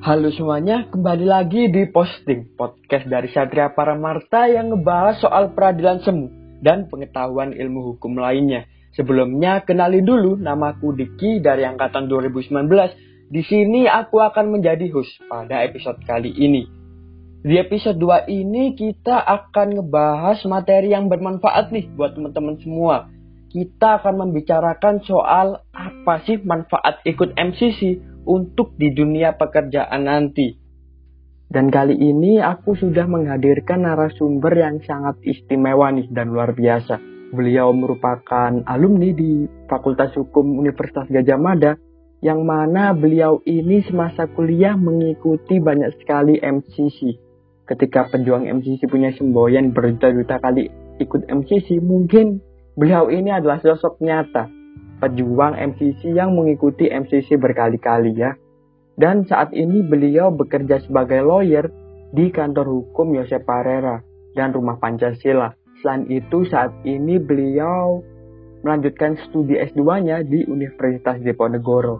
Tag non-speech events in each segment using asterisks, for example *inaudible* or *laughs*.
Halo semuanya, kembali lagi di Posting, podcast dari Satria Paramarta yang ngebahas soal peradilan semu dan pengetahuan ilmu hukum lainnya. Sebelumnya, kenalin dulu namaku Diki dari angkatan 2019. Di sini aku akan menjadi host pada episode kali ini. Di episode 2 ini kita akan ngebahas materi yang bermanfaat nih buat teman-teman semua. Kita akan membicarakan soal apa sih manfaat ikut MCC untuk di dunia pekerjaan nanti. Dan kali ini aku sudah menghadirkan narasumber yang sangat istimewa nih dan luar biasa. Beliau merupakan alumni di Fakultas Hukum Universitas Gajah Mada yang mana beliau ini semasa kuliah mengikuti banyak sekali MCC. Ketika pejuang MCC punya semboyan berjuta-juta kali ikut MCC, mungkin beliau ini adalah sosok nyata pejuang MCC yang mengikuti MCC berkali-kali ya. Dan saat ini beliau bekerja sebagai lawyer di kantor hukum Yosep Parera dan Rumah Pancasila. Selain itu saat ini beliau melanjutkan studi S2-nya di Universitas Diponegoro.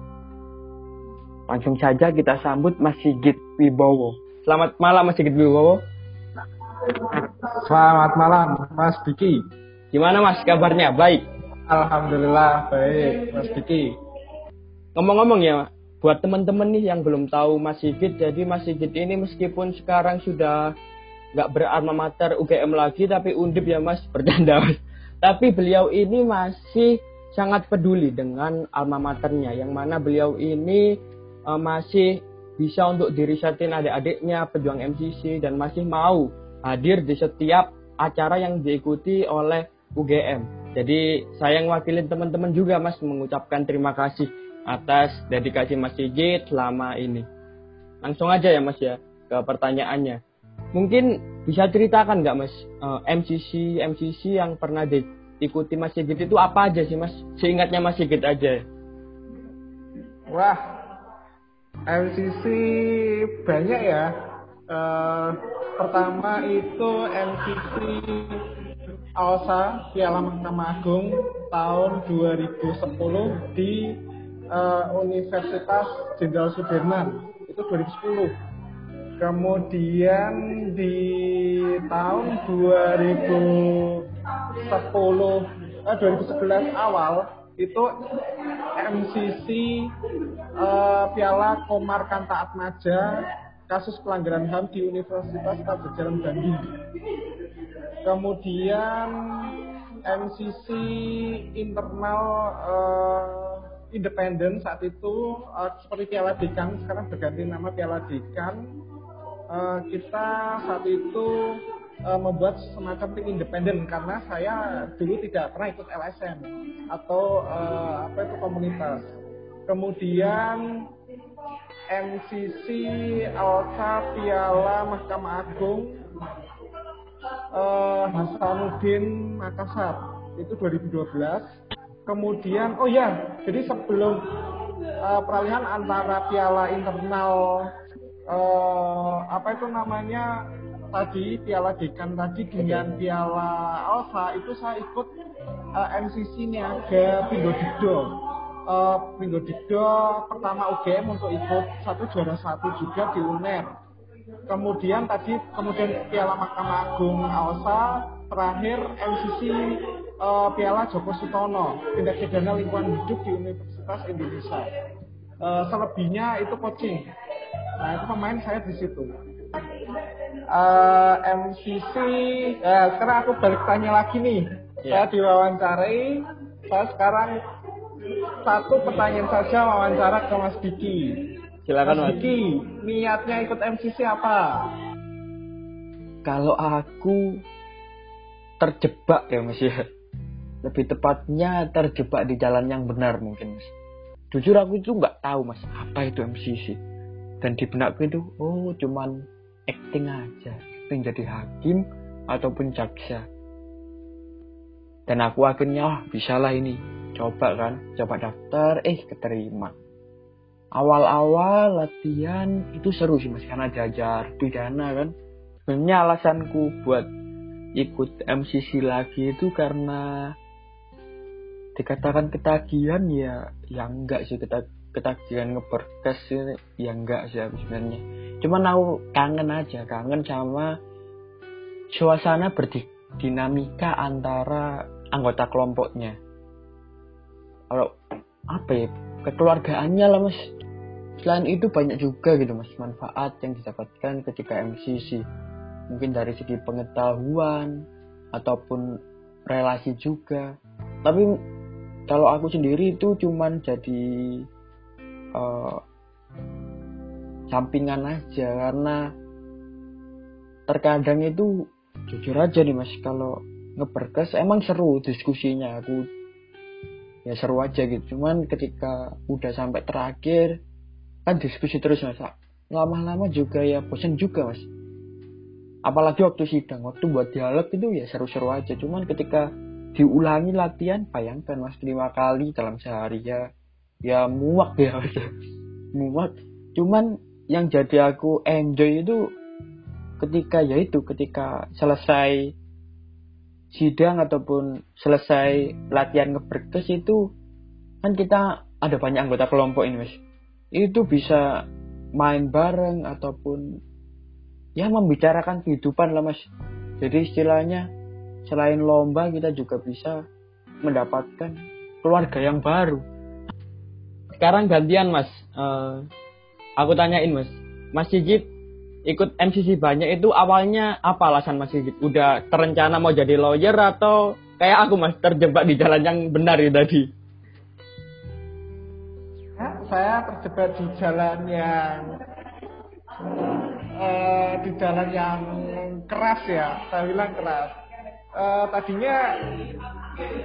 Langsung saja kita sambut Mas Sigit Wibowo. Selamat malam Mas Sigit Wibowo. Selamat malam Mas Diki. Gimana Mas kabarnya? Baik. Alhamdulillah baik, Mas Diki. Ngomong-ngomong ya, buat teman-teman nih yang belum tahu Mas Sigit, jadi Mas Sigit ini meskipun sekarang sudah nggak beralma mater UGM lagi, tapi undip ya Mas, bercanda Mas. Tapi beliau ini masih sangat peduli dengan alma maternya, yang mana beliau ini uh, masih bisa untuk dirisetin adik-adiknya pejuang MCC dan masih mau hadir di setiap acara yang diikuti oleh UGM. Jadi saya yang wakilin teman-teman juga Mas mengucapkan terima kasih atas dedikasi Mas Sigit selama ini. Langsung aja ya Mas ya ke pertanyaannya. Mungkin bisa ceritakan nggak Mas MCC eh, MCC yang pernah diikuti Mas Sigit itu apa aja sih Mas? Seingatnya Mas Sigit aja. Wah, MCC banyak ya. Uh, pertama itu MCC AOSA Piala Mahkamah Agung tahun 2010 di uh, Universitas Jenderal Sudirman. Itu 2010 kemudian di tahun 2010 eh, 2011 awal itu MCC uh, eh, Piala Komar Kanta Atmaja kasus pelanggaran HAM di Universitas Pajajaran Bandung kemudian MCC internal uh, independen saat itu uh, seperti Piala Dekan sekarang berganti nama Piala Dekan uh, kita saat itu uh, membuat semacam tim independen karena saya dulu tidak pernah ikut LSM atau uh, apa itu komunitas. Kemudian MCC Alsa Piala Mahkamah Agung uh, Hasanuddin Makassar itu 2012 kemudian oh ya jadi sebelum uh, peralihan antara piala internal uh, apa itu namanya tadi piala dekan tadi dengan piala alfa itu saya ikut uh, MCC-nya ke Pindo Dido. Uh, Dido pertama UGM untuk ikut satu juara satu juga di UNER kemudian tadi kemudian Piala Mahkamah Agung AOSA, terakhir MCC uh, eh, Piala Joko Sutono, tindak pidana lingkungan hidup di Universitas Indonesia. Uh, selebihnya itu coaching. Nah itu pemain saya di situ. Uh, eh, MCC, ya sekarang aku balik tanya lagi nih. Yeah. Saya diwawancarai, saya sekarang satu pertanyaan saja wawancara ke Mas Diki Silakan Mas. Diki, niatnya ikut MCC apa? Kalau aku terjebak ya Mas ya. Lebih tepatnya terjebak di jalan yang benar mungkin Mas. Jujur aku itu nggak tahu Mas apa itu MCC. Dan di benakku itu oh cuman acting aja, acting jadi hakim ataupun jaksa. Dan aku akhirnya oh, bisalah ini coba kan, coba daftar, eh keterima awal-awal latihan itu seru sih mas. Karena diajar pidana kan. Sebenarnya alasanku buat ikut MCC lagi itu karena dikatakan ketagihan ya yang enggak sih. Ketagihan ngeberkes ya enggak sih sebenarnya. Cuman aku kangen aja kangen sama suasana berdinamika antara anggota kelompoknya. Kalau apa ya kekeluargaannya lah mas selain itu banyak juga gitu mas manfaat yang didapatkan ketika MCC mungkin dari segi pengetahuan ataupun relasi juga. Tapi kalau aku sendiri itu cuman jadi uh, sampingan aja. Karena terkadang itu jujur aja nih mas kalau ngeberkes emang seru diskusinya. Aku ya seru aja gitu. Cuman ketika udah sampai terakhir kan diskusi terus mas. Lama-lama juga ya bosan juga mas. Apalagi waktu sidang waktu buat dialog itu ya seru-seru aja. Cuman ketika diulangi latihan bayangkan mas lima kali dalam sehari ya. Ya muak ya mas. *laughs* Muak. Cuman yang jadi aku enjoy itu ketika ya itu ketika selesai sidang ataupun selesai latihan ngeberkes itu kan kita ada banyak anggota kelompok ini mas itu bisa main bareng ataupun ya membicarakan kehidupan lah mas. Jadi istilahnya selain lomba kita juga bisa mendapatkan keluarga yang baru. Sekarang gantian mas. Uh, aku tanyain mas. Mas Sigit ikut MCC banyak itu awalnya apa alasan Mas Sigit? Udah terencana mau jadi lawyer atau kayak aku mas terjebak di jalan yang benar ya tadi saya terjebak di jalan yang uh, di jalan yang keras ya saya bilang keras. Uh, tadinya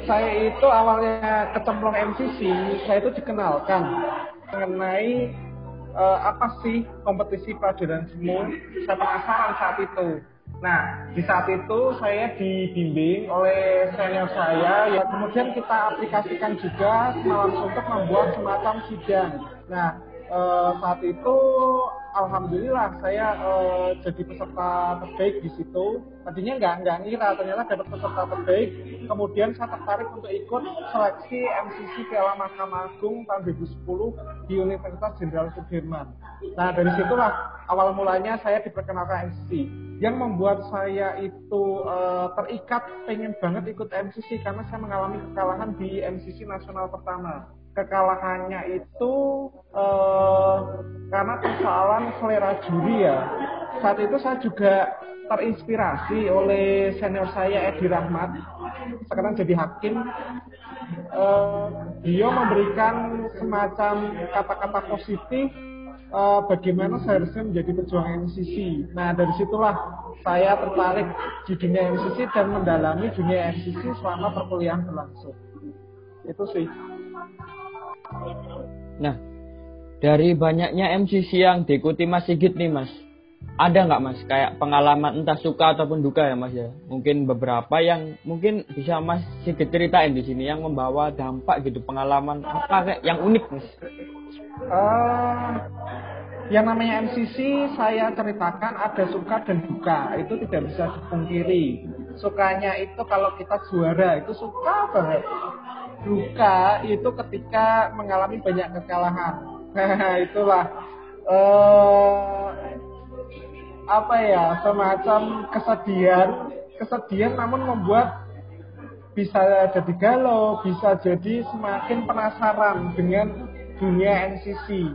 saya itu awalnya kecemplung MCC saya itu dikenalkan mengenai uh, apa sih kompetisi peradilan semu saya penasaran saat itu nah di saat itu saya dibimbing oleh senior saya ya kemudian kita aplikasikan juga langsung untuk membuat semacam sidang. Nah uh, saat itu alhamdulillah saya uh, jadi peserta terbaik di situ. Tadinya nggak nggak ngira ternyata dapat peserta terbaik. Kemudian saya tertarik untuk ikut seleksi MCC Piala Mahkamah Agung tahun 2010 di Universitas Jenderal Sudirman. Nah dari situlah awal mulanya saya diperkenalkan MCC. Yang membuat saya itu uh, terikat pengen banget ikut MCC karena saya mengalami kekalahan di MCC nasional pertama kekalahannya itu uh, karena persoalan selera juri ya. Saat itu saya juga terinspirasi oleh senior saya Edi Rahmat, sekarang jadi hakim. Dia memberikan semacam kata-kata positif uh, bagaimana seharusnya menjadi pejuang MCC. Nah dari situlah saya tertarik di dunia MCC dan mendalami dunia MCC selama perkuliahan berlangsung. Itu sih. Nah, dari banyaknya MCC yang diikuti Mas Sigit nih Mas, ada nggak Mas kayak pengalaman entah suka ataupun duka ya Mas ya? Mungkin beberapa yang mungkin bisa Mas Sigit ceritain di sini yang membawa dampak gitu pengalaman apa kayak yang unik Mas? Uh, yang namanya MCC saya ceritakan ada suka dan duka itu tidak bisa dipungkiri. Sukanya itu kalau kita juara itu suka banget duka itu ketika mengalami banyak kekalahan. Nah, *laughs* itulah uh, apa ya semacam kesedihan, kesedihan namun membuat bisa jadi galau, bisa jadi semakin penasaran dengan dunia NCC.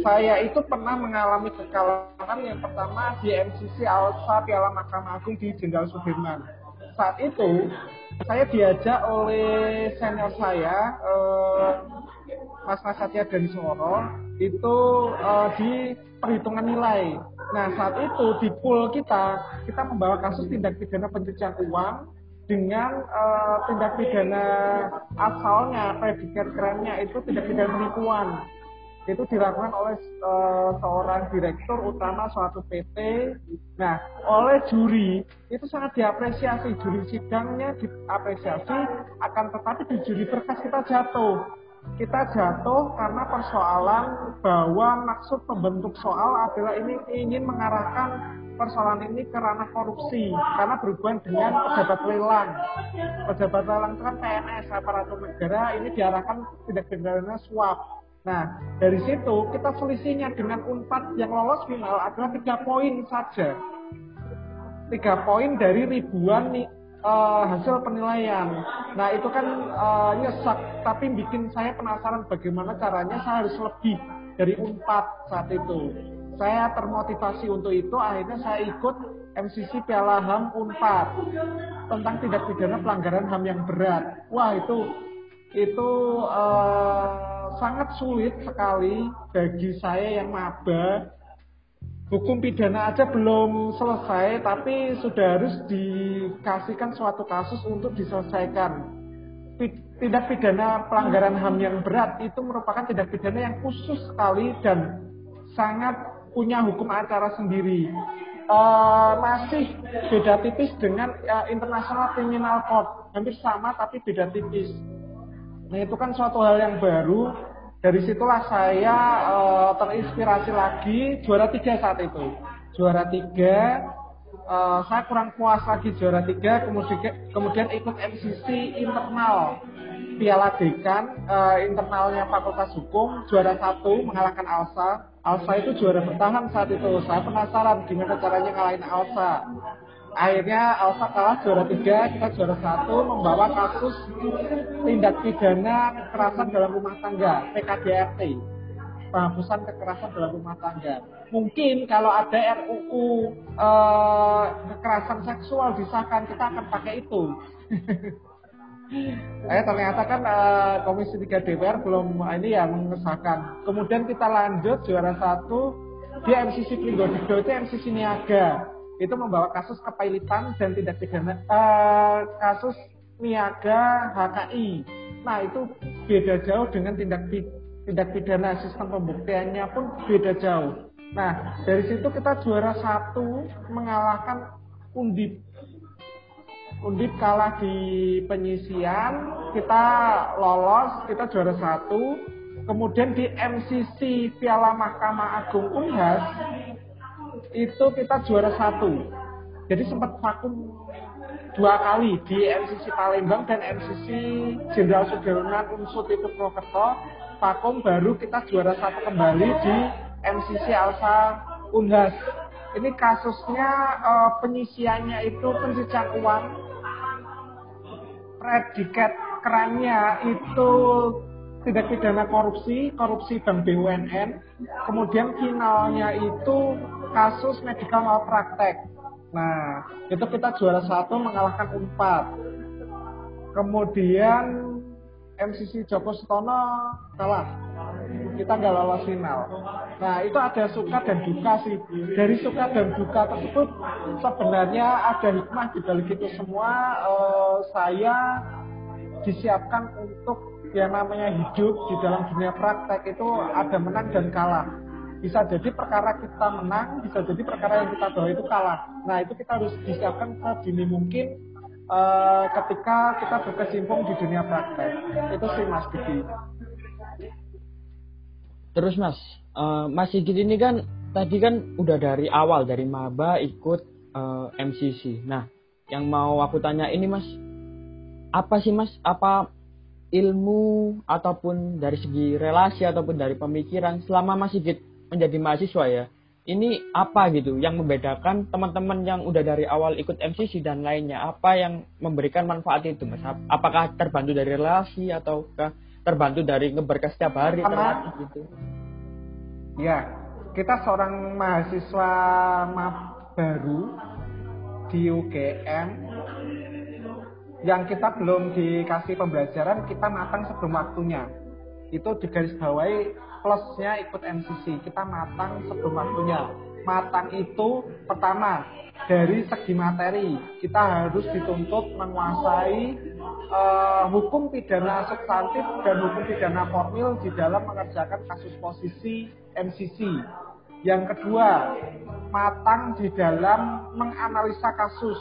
Saya itu pernah mengalami kekalahan yang pertama di MCC Alsa Piala Mahkamah Agung di Jenderal Sudirman. Saat itu saya diajak oleh senior saya eh, Mas Nasatya dari Soro itu eh, di perhitungan nilai. Nah saat itu di pool kita kita membawa kasus tindak pidana pencucian uang dengan uh, tindak pidana asalnya predikat kerennya itu tindak pidana penipuan itu dilakukan oleh uh, seorang direktur utama suatu PT. Nah, oleh juri itu sangat diapresiasi. Juri sidangnya diapresiasi, akan tetapi di juri berkas kita jatuh. Kita jatuh karena persoalan bahwa maksud pembentuk soal adalah ini ingin mengarahkan persoalan ini ke ranah korupsi karena berhubungan dengan pejabat lelang. Pejabat lelang itu kan PNS aparatur negara ini diarahkan tidak pidana suap Nah, dari situ kita selisihnya dengan Unpad yang lolos final adalah tiga poin saja. Tiga poin dari ribuan nih uh, hasil penilaian. Nah, itu kan uh, nyesek, tapi bikin saya penasaran bagaimana caranya saya harus lebih dari Unpad saat itu. Saya termotivasi untuk itu, akhirnya saya ikut MCC Piala HAM Unpad tentang tidak pidana pelanggaran HAM yang berat. Wah, itu itu uh, sangat sulit sekali bagi saya yang maba. Hukum pidana aja belum selesai tapi sudah harus dikasihkan suatu kasus untuk diselesaikan. Tidak pidana pelanggaran HAM yang berat itu merupakan tidak pidana yang khusus sekali dan sangat punya hukum acara sendiri. Uh, masih beda tipis dengan uh, International Criminal Court. Hampir sama tapi beda tipis. Nah itu kan suatu hal yang baru. Dari situlah saya uh, terinspirasi lagi juara tiga saat itu. Juara tiga, uh, saya kurang puas lagi juara tiga, kemudian kemudian ikut MCC internal Piala Dekan uh, internalnya Fakultas Hukum juara satu mengalahkan Alsa. Alsa itu juara bertahan saat itu. Saya penasaran gimana caranya ngalahin Alsa akhirnya Alfa kalah juara tiga, kita juara satu membawa kasus tindak pidana kekerasan dalam rumah tangga PKDRT penghapusan kekerasan dalam rumah tangga. Mungkin kalau ada RUU eh, kekerasan seksual disahkan kita akan pakai itu. *laughs* eh ternyata kan eh, Komisi 3 DPR belum ini ya mengesahkan. Kemudian kita lanjut juara satu di MCC Pringgodigdo itu MCC Niaga itu membawa kasus kepailitan dan tidak pidana uh, kasus niaga HKI. Nah itu beda jauh dengan tindak tindak pidana sistem pembuktiannya pun beda jauh. Nah dari situ kita juara satu mengalahkan Undip. Undip kalah di penyisian, kita lolos, kita juara satu. Kemudian di MCC Piala Mahkamah Agung Unhas itu kita juara satu. Jadi sempat vakum dua kali di MCC Palembang dan MCC Jenderal Sudirman Unsut itu Prokerto vakum baru kita juara satu kembali di MCC Alsa Unhas ini kasusnya uh, penyisiannya itu pencucian uang predikat kerannya itu tidak pidana korupsi, korupsi bank BUMN. Kemudian finalnya itu kasus medical malpraktek. Nah, itu kita juara satu mengalahkan Unpad. Kemudian MCC Joko Setono kalah. Kita nggak lolos final. Nah, itu ada suka dan duka sih. Dari suka dan duka tersebut sebenarnya ada hikmah di balik itu semua. Eh, saya disiapkan untuk yang namanya hidup di dalam dunia praktek itu ada menang dan kalah. Bisa jadi perkara kita menang, bisa jadi perkara yang kita bawa itu kalah. Nah itu kita harus disiapkan sedini mungkin uh, ketika kita berkecimpung di dunia praktek. Itu sih Mas Diki. Terus Mas, uh, Mas Sigit ini kan tadi kan udah dari awal dari maba ikut uh, eh, MCC. Nah, yang mau aku tanya ini Mas, apa sih Mas? Apa ilmu ataupun dari segi relasi ataupun dari pemikiran selama masih menjadi mahasiswa ya ini apa gitu yang membedakan teman-teman yang udah dari awal ikut MCC dan lainnya? Apa yang memberikan manfaat itu mas? Apakah terbantu dari relasi ataukah terbantu dari ngeberkas setiap hari terlatih gitu? Ya kita seorang mahasiswa baru di UGM yang kita belum dikasih pembelajaran kita matang sebelum waktunya. Itu digarisbawahi plusnya ikut MCC kita matang sebelum waktunya. Matang itu pertama dari segi materi kita harus dituntut menguasai uh, hukum pidana substantif dan hukum pidana formil di dalam mengerjakan kasus posisi MCC yang kedua matang di dalam menganalisa kasus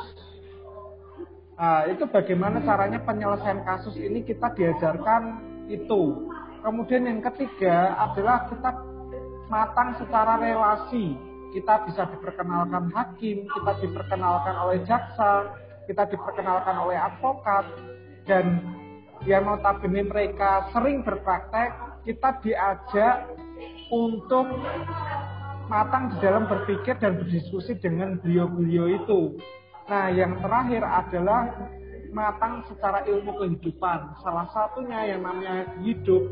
Nah, itu bagaimana caranya penyelesaian kasus ini kita diajarkan itu. Kemudian yang ketiga adalah kita matang secara relasi. Kita bisa diperkenalkan hakim, kita diperkenalkan oleh jaksa, kita diperkenalkan oleh advokat, dan yang notabene mereka sering berpraktek, kita diajak untuk matang di dalam berpikir dan berdiskusi dengan beliau-beliau itu. Nah, yang terakhir adalah matang secara ilmu kehidupan. Salah satunya yang namanya hidup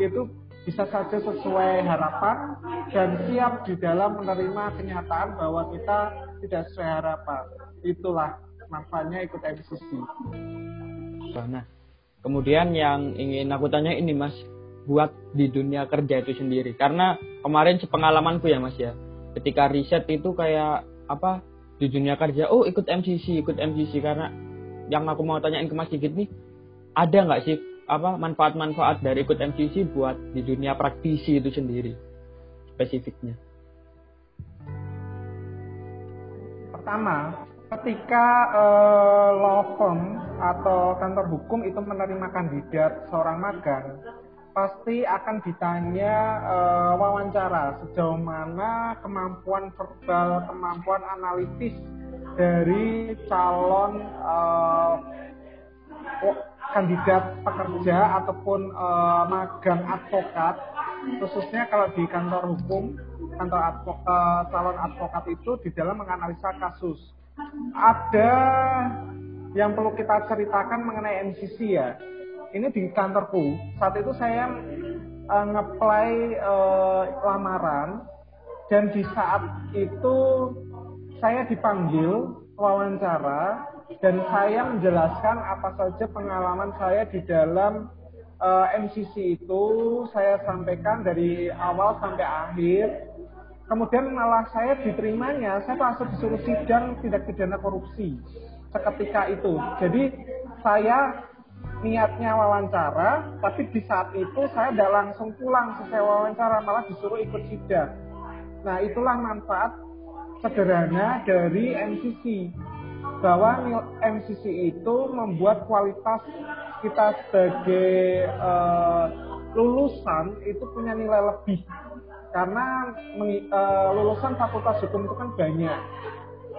itu bisa saja sesuai harapan dan siap di dalam menerima kenyataan bahwa kita tidak sesuai harapan. Itulah manfaatnya ikut MCC. Nah, kemudian yang ingin aku tanya ini Mas, buat di dunia kerja itu sendiri. Karena kemarin sepengalamanku ya Mas ya, ketika riset itu kayak apa di dunia kerja, oh ikut MCC, ikut MCC karena yang aku mau tanyain ke Mas Sigit nih, ada nggak sih apa manfaat-manfaat dari ikut MCC buat di dunia praktisi itu sendiri spesifiknya? Pertama, ketika uh, law firm atau kantor hukum itu menerima kandidat seorang magang, pasti akan ditanya uh, wawancara. Sejauh mana kemampuan verbal, kemampuan analitis dari calon uh, kandidat pekerja ataupun uh, magang advokat khususnya kalau di kantor hukum kantor advokat, calon advokat itu di dalam menganalisa kasus. Ada yang perlu kita ceritakan mengenai MCC ya ini di kantorku. Saat itu saya uh, ngeplay uh, lamaran. Dan di saat itu saya dipanggil wawancara dan saya menjelaskan apa saja pengalaman saya di dalam uh, eh, MCC itu. Saya sampaikan dari awal sampai akhir. Kemudian malah saya diterimanya. Saya langsung disuruh sidang tidak pidana korupsi seketika itu. Jadi saya niatnya wawancara tapi di saat itu saya tidak langsung pulang selesai wawancara malah disuruh ikut sidang nah itulah manfaat sederhana dari MCC bahwa MCC itu membuat kualitas kita sebagai uh, lulusan itu punya nilai lebih karena uh, lulusan fakultas hukum itu kan banyak.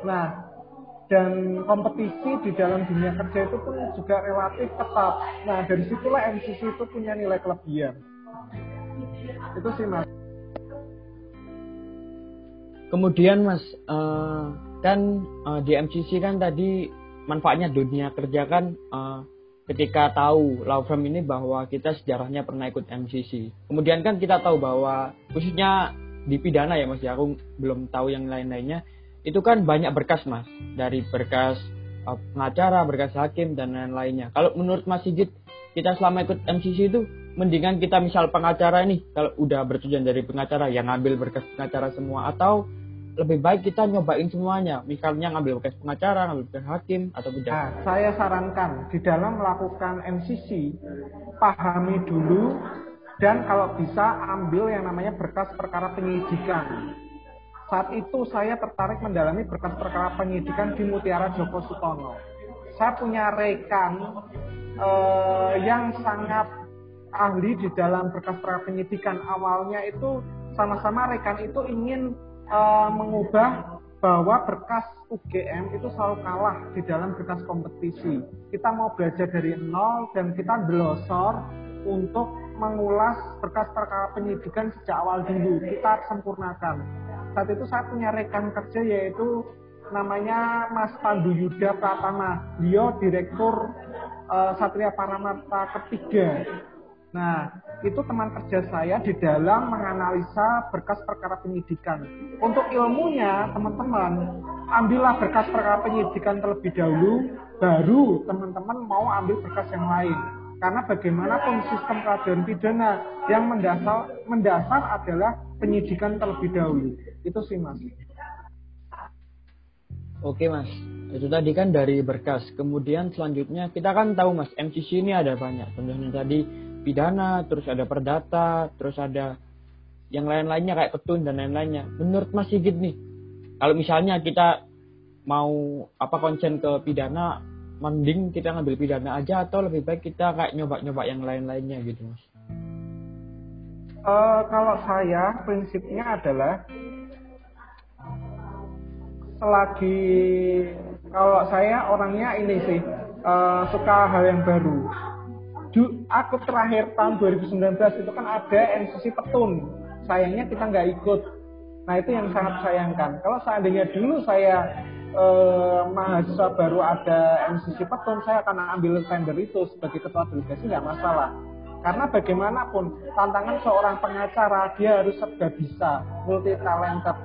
Nah, dan kompetisi di dalam dunia kerja itu pun juga relatif ketat. Nah, dari situlah MCC itu punya nilai kelebihan. Itu sih mas. Kemudian mas, uh, kan uh, di MCC kan tadi manfaatnya dunia kerja kan uh, ketika tahu law firm ini bahwa kita sejarahnya pernah ikut MCC. Kemudian kan kita tahu bahwa khususnya di pidana ya Mas ya, aku belum tahu yang lain-lainnya. Itu kan banyak berkas Mas, dari berkas uh, pengacara, berkas hakim dan lain-lainnya. Kalau menurut Mas Sigit, kita selama ikut MCC itu mendingan kita misal pengacara ini kalau udah bertujuan dari pengacara yang ngambil berkas pengacara semua atau lebih baik kita nyobain semuanya. Misalnya ngambil bekas pengacara, ngambil bekas hakim, atau tidak. Nah, saya sarankan di dalam melakukan MCC, pahami dulu dan kalau bisa ambil yang namanya berkas perkara penyidikan. Saat itu saya tertarik mendalami berkas perkara penyidikan di Mutiara Joko Sutono. Saya punya rekan eh, yang sangat ahli di dalam berkas perkara penyidikan. Awalnya itu sama-sama rekan itu ingin uh, mengubah bahwa berkas UGM itu selalu kalah di dalam berkas kompetisi. Kita mau belajar dari nol dan kita belosor untuk mengulas berkas perkara penyidikan sejak awal dulu. Kita sempurnakan. Saat itu saya punya rekan kerja yaitu namanya Mas Pandu Yuda Pratama. Beliau direktur uh, Satria Paramarta ketiga Nah, itu teman kerja saya di dalam menganalisa berkas perkara penyidikan. Untuk ilmunya, teman-teman, ambillah berkas perkara penyidikan terlebih dahulu, baru teman-teman mau ambil berkas yang lain. Karena bagaimanapun sistem peradilan pidana yang mendasar, mendasar adalah penyidikan terlebih dahulu. Itu sih, Mas. Oke, Mas. Itu tadi kan dari berkas. Kemudian selanjutnya kita kan tahu, Mas, MCC ini ada banyak. Contohnya tadi pidana, terus ada perdata, terus ada yang lain-lainnya kayak ketun dan lain-lainnya. Menurut Mas Sigit nih, kalau misalnya kita mau apa konsen ke pidana, mending kita ngambil pidana aja atau lebih baik kita kayak nyoba-nyoba yang lain-lainnya gitu Mas? Uh, kalau saya prinsipnya adalah selagi kalau saya orangnya ini sih uh, suka hal yang baru. Aku terakhir tahun 2019 itu kan ada MCC Petun. Sayangnya kita nggak ikut. Nah itu yang sangat sayangkan kalau seandainya dulu saya eh, mahasiswa baru ada MCC Petun saya akan ambil tender itu sebagai ketua delegasi nggak masalah. Karena bagaimanapun tantangan seorang pengacara dia harus serba bisa multi talented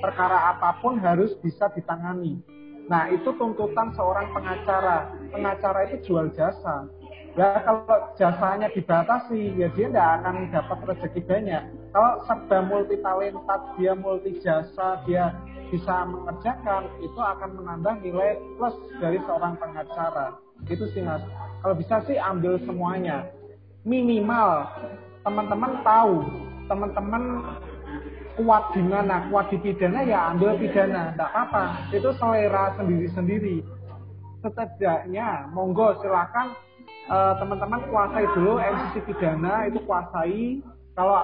perkara apa pun harus bisa ditangani nah itu tuntutan seorang pengacara pengacara itu jual jasa Ya kalau jasanya dibatasi, ya dia tidak akan dapat rezeki banyak. Kalau serba multi talentat, dia multi jasa, dia bisa mengerjakan, itu akan menambah nilai plus dari seorang pengacara. Itu sih mas. Kalau bisa sih ambil semuanya. Minimal teman-teman tahu, teman-teman kuat di mana, kuat di pidana ya ambil pidana, tidak apa-apa. Itu selera sendiri-sendiri. Setidaknya, monggo silakan Eh, teman-teman uh, kuasai dulu MCC pidana itu kuasai kalau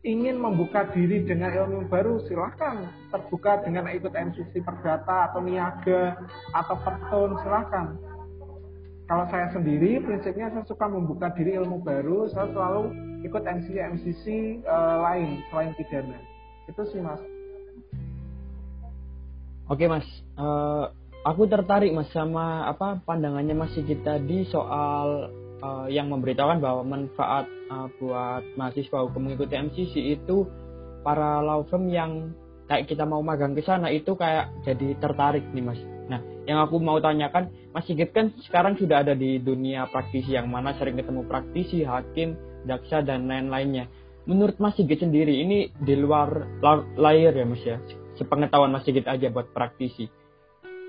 ingin membuka diri dengan ilmu baru silahkan terbuka dengan ikut MCC perdata atau niaga atau petun silahkan kalau saya sendiri prinsipnya saya suka membuka diri ilmu baru saya selalu ikut MCC MCC uh, lain selain pidana itu sih mas oke mas uh, aku tertarik mas sama apa pandangannya Mas Sigit tadi soal uh, yang memberitahukan bahwa manfaat uh, buat mahasiswa hukum mengikuti MCC itu para law firm yang kayak kita mau magang ke sana itu kayak jadi tertarik nih mas. Nah, yang aku mau tanyakan, Mas Sigit kan sekarang sudah ada di dunia praktisi yang mana sering ketemu praktisi, hakim, jaksa dan lain-lainnya. Menurut Mas Sigit sendiri ini di luar layar ya Mas ya, sepengetahuan Mas Sigit aja buat praktisi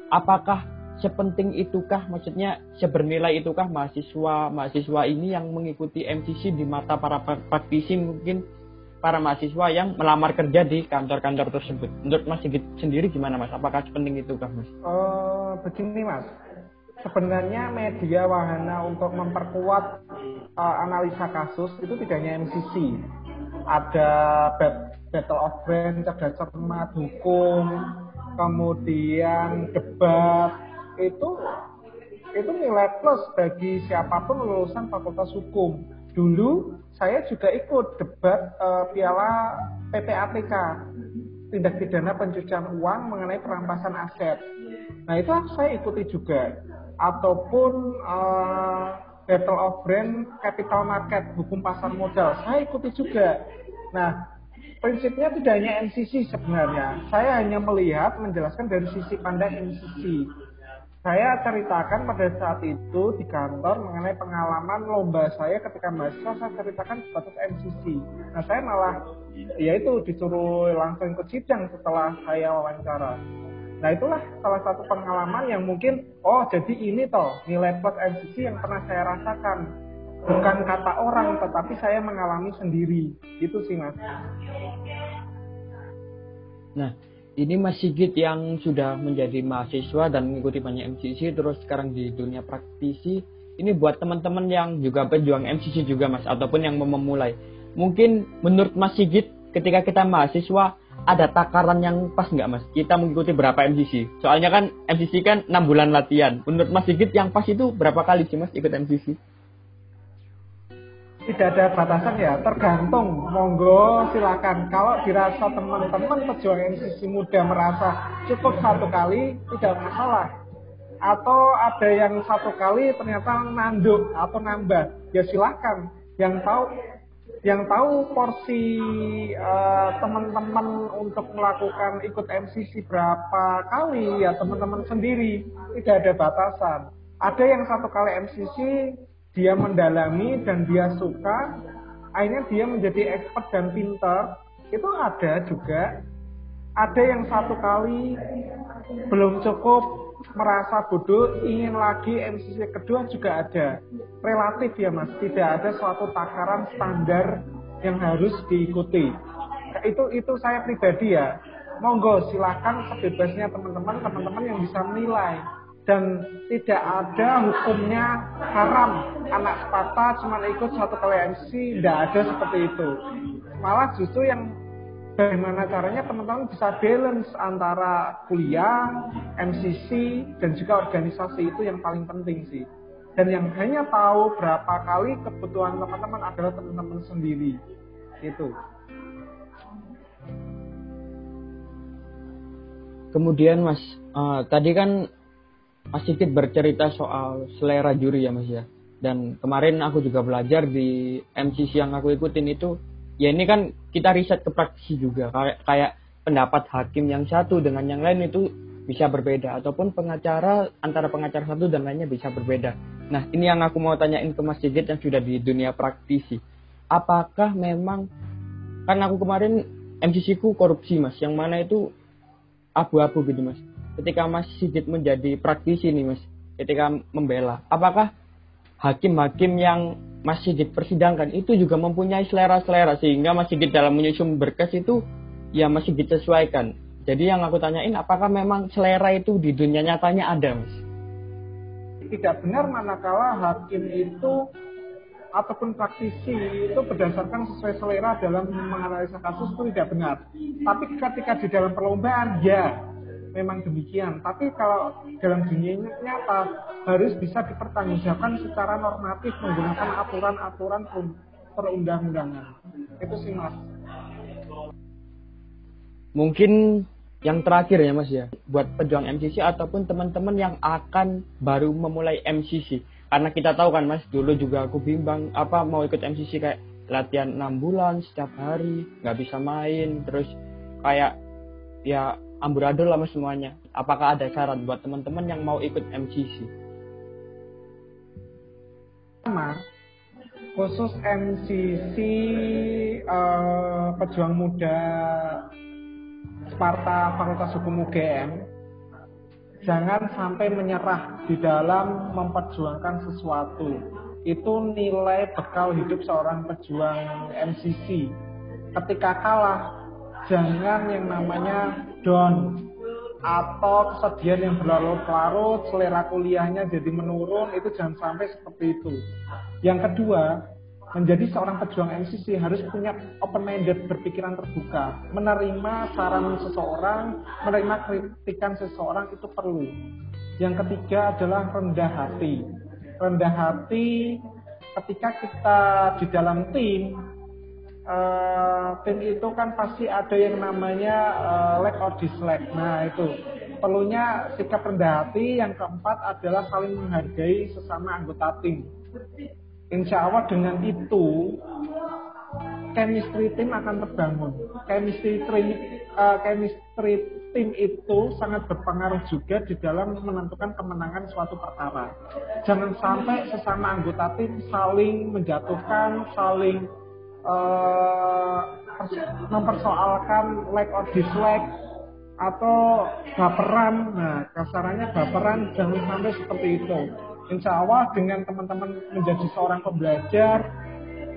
apakah sepenting itukah maksudnya sebernilai itukah mahasiswa mahasiswa ini yang mengikuti MCC di mata para praktisi mungkin para mahasiswa yang melamar kerja di kantor-kantor tersebut. Menurut Mas Sigit sendiri gimana Mas? Apakah sepenting itukah Mas? Uh, begini Mas, sebenarnya media wahana untuk memperkuat uh, analisa kasus itu tidak hanya MCC. Ada Battle of Brain, cerdas cermat, hukum, kemudian debat itu itu nilai plus bagi siapa pun lulusan Fakultas Hukum. Dulu saya juga ikut debat uh, piala PPATK tindak pidana pencucian uang mengenai perampasan aset. Nah itu saya ikuti juga. Ataupun uh, Battle of Brand Capital Market hukum pasar modal saya ikuti juga. Nah prinsipnya tidak hanya MCC sebenarnya. Saya hanya melihat, menjelaskan dari sisi pandang MCC. Saya ceritakan pada saat itu di kantor mengenai pengalaman lomba saya ketika mahasiswa saya ceritakan status MCC. Nah saya malah ya itu disuruh langsung ke sidang setelah saya wawancara. Nah itulah salah satu pengalaman yang mungkin oh jadi ini toh nilai plus MCC yang pernah saya rasakan. Bukan kata orang tetapi saya mengalami sendiri. Itu sih mas. Nah ini Mas Sigit yang sudah menjadi mahasiswa dan mengikuti banyak MCC terus sekarang di dunia praktisi. Ini buat teman-teman yang juga pejuang MCC juga Mas ataupun yang memulai. Mungkin menurut Mas Sigit ketika kita mahasiswa ada takaran yang pas nggak mas? Kita mengikuti berapa MCC? Soalnya kan MCC kan 6 bulan latihan. Menurut Mas Sigit yang pas itu berapa kali sih mas ikut MCC? tidak ada batasan ya tergantung monggo silakan kalau dirasa teman-teman pejuang NCC muda merasa cukup satu kali tidak masalah atau ada yang satu kali ternyata nanduk atau nambah ya silakan yang tahu yang tahu porsi uh, teman-teman untuk melakukan ikut MCC berapa kali ya teman-teman sendiri tidak ada batasan. Ada yang satu kali MCC dia mendalami dan dia suka akhirnya dia menjadi expert dan pintar itu ada juga. Ada yang satu kali belum cukup merasa bodoh ingin lagi MCC kedua juga ada. Relatif ya mas. Tidak ada suatu takaran standar yang harus diikuti. Itu itu saya pribadi ya. Monggo silahkan sebebasnya teman-teman teman-teman yang bisa menilai. Dan tidak ada hukumnya haram. Anak Sparta cuma ikut satu kali MC tidak ada seperti itu. Malah justru yang bagaimana caranya teman-teman bisa balance antara kuliah, MCC dan juga organisasi itu yang paling penting sih. Dan yang hanya tahu berapa kali kebutuhan teman-teman adalah teman-teman sendiri. Itu. Kemudian mas uh, tadi kan mas Sigit bercerita soal selera juri ya mas ya. Dan kemarin aku juga belajar di MCC yang aku ikutin itu ya ini kan kita riset ke praktisi juga kayak kayak pendapat hakim yang satu dengan yang lain itu bisa berbeda ataupun pengacara antara pengacara satu dan lainnya bisa berbeda. Nah, ini yang aku mau tanyain ke Mas Sigit yang sudah di dunia praktisi. Apakah memang kan aku kemarin MCC ku korupsi Mas, yang mana itu abu-abu gitu Mas. Ketika Mas Sigit menjadi praktisi nih Mas, ketika membela, apakah hakim-hakim yang Mas Sigit persidangkan itu juga mempunyai selera-selera sehingga Mas Sigit dalam menyusun berkas itu ya masih disesuaikan jadi yang aku tanyain, apakah memang selera itu di dunia nyatanya ada, Mas? Tidak benar manakala hakim itu ataupun praktisi itu berdasarkan sesuai selera dalam menganalisa kasus itu tidak benar. Tapi ketika di dalam perlombaan, ya memang demikian. Tapi kalau dalam dunia nyata harus bisa dipertanggungjawabkan secara normatif menggunakan aturan-aturan perundang-undangan. Itu sih mas. Mungkin yang terakhir ya mas ya buat pejuang MCC ataupun teman-teman yang akan baru memulai MCC karena kita tahu kan mas dulu juga aku bimbang apa mau ikut MCC kayak latihan enam bulan setiap hari nggak bisa main terus kayak ya amburadul lah semuanya apakah ada syarat buat teman-teman yang mau ikut MCC sama khusus MCC uh, eh, pejuang muda Sparta Fakultas Hukum UGM jangan sampai menyerah di dalam memperjuangkan sesuatu. Itu nilai bekal hidup seorang pejuang MCC. Ketika kalah, jangan yang namanya down atau kesedihan yang berlarut-larut, selera kuliahnya jadi menurun, itu jangan sampai seperti itu. Yang kedua, menjadi seorang pejuang MCC harus punya open minded berpikiran terbuka. Menerima saran seseorang menerima kritikan seseorang itu perlu. Yang ketiga adalah rendah hati. Rendah hati ketika kita di dalam tim uh, tim itu kan pasti ada yang namanya uh, like or dislike nah itu perlunya sikap rendah hati yang keempat adalah saling menghargai sesama anggota tim Insya Allah dengan itu chemistry tim akan terbangun. Chemistry tim, uh, chemistry tim itu sangat berpengaruh juga di dalam menentukan kemenangan suatu perkara. Jangan sampai sesama anggota tim saling menjatuhkan, saling uh, mempersoalkan like or dislike atau baperan. Nah, kasarannya baperan jangan sampai seperti itu insya Allah dengan teman-teman menjadi seorang pembelajar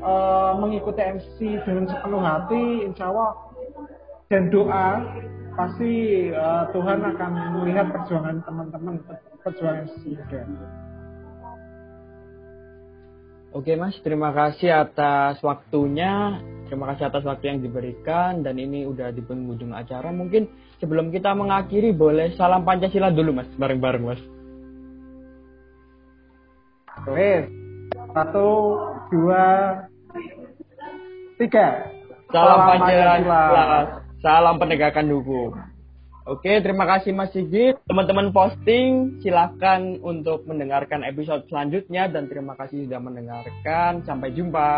uh, mengikuti MC dengan sepenuh hati insya Allah dan doa pasti uh, Tuhan akan melihat perjuangan teman-teman perjuangan juga. Oke Mas, terima kasih atas waktunya. Terima kasih atas waktu yang diberikan dan ini udah di penghujung acara. Mungkin sebelum kita mengakhiri boleh salam Pancasila dulu Mas, bareng-bareng Mas. Wes. Satu, dua, tiga. Salam, Salam Pancasila. Salam penegakan hukum. Oke, terima kasih Mas Sigit. Teman-teman posting, silahkan untuk mendengarkan episode selanjutnya dan terima kasih sudah mendengarkan. Sampai jumpa.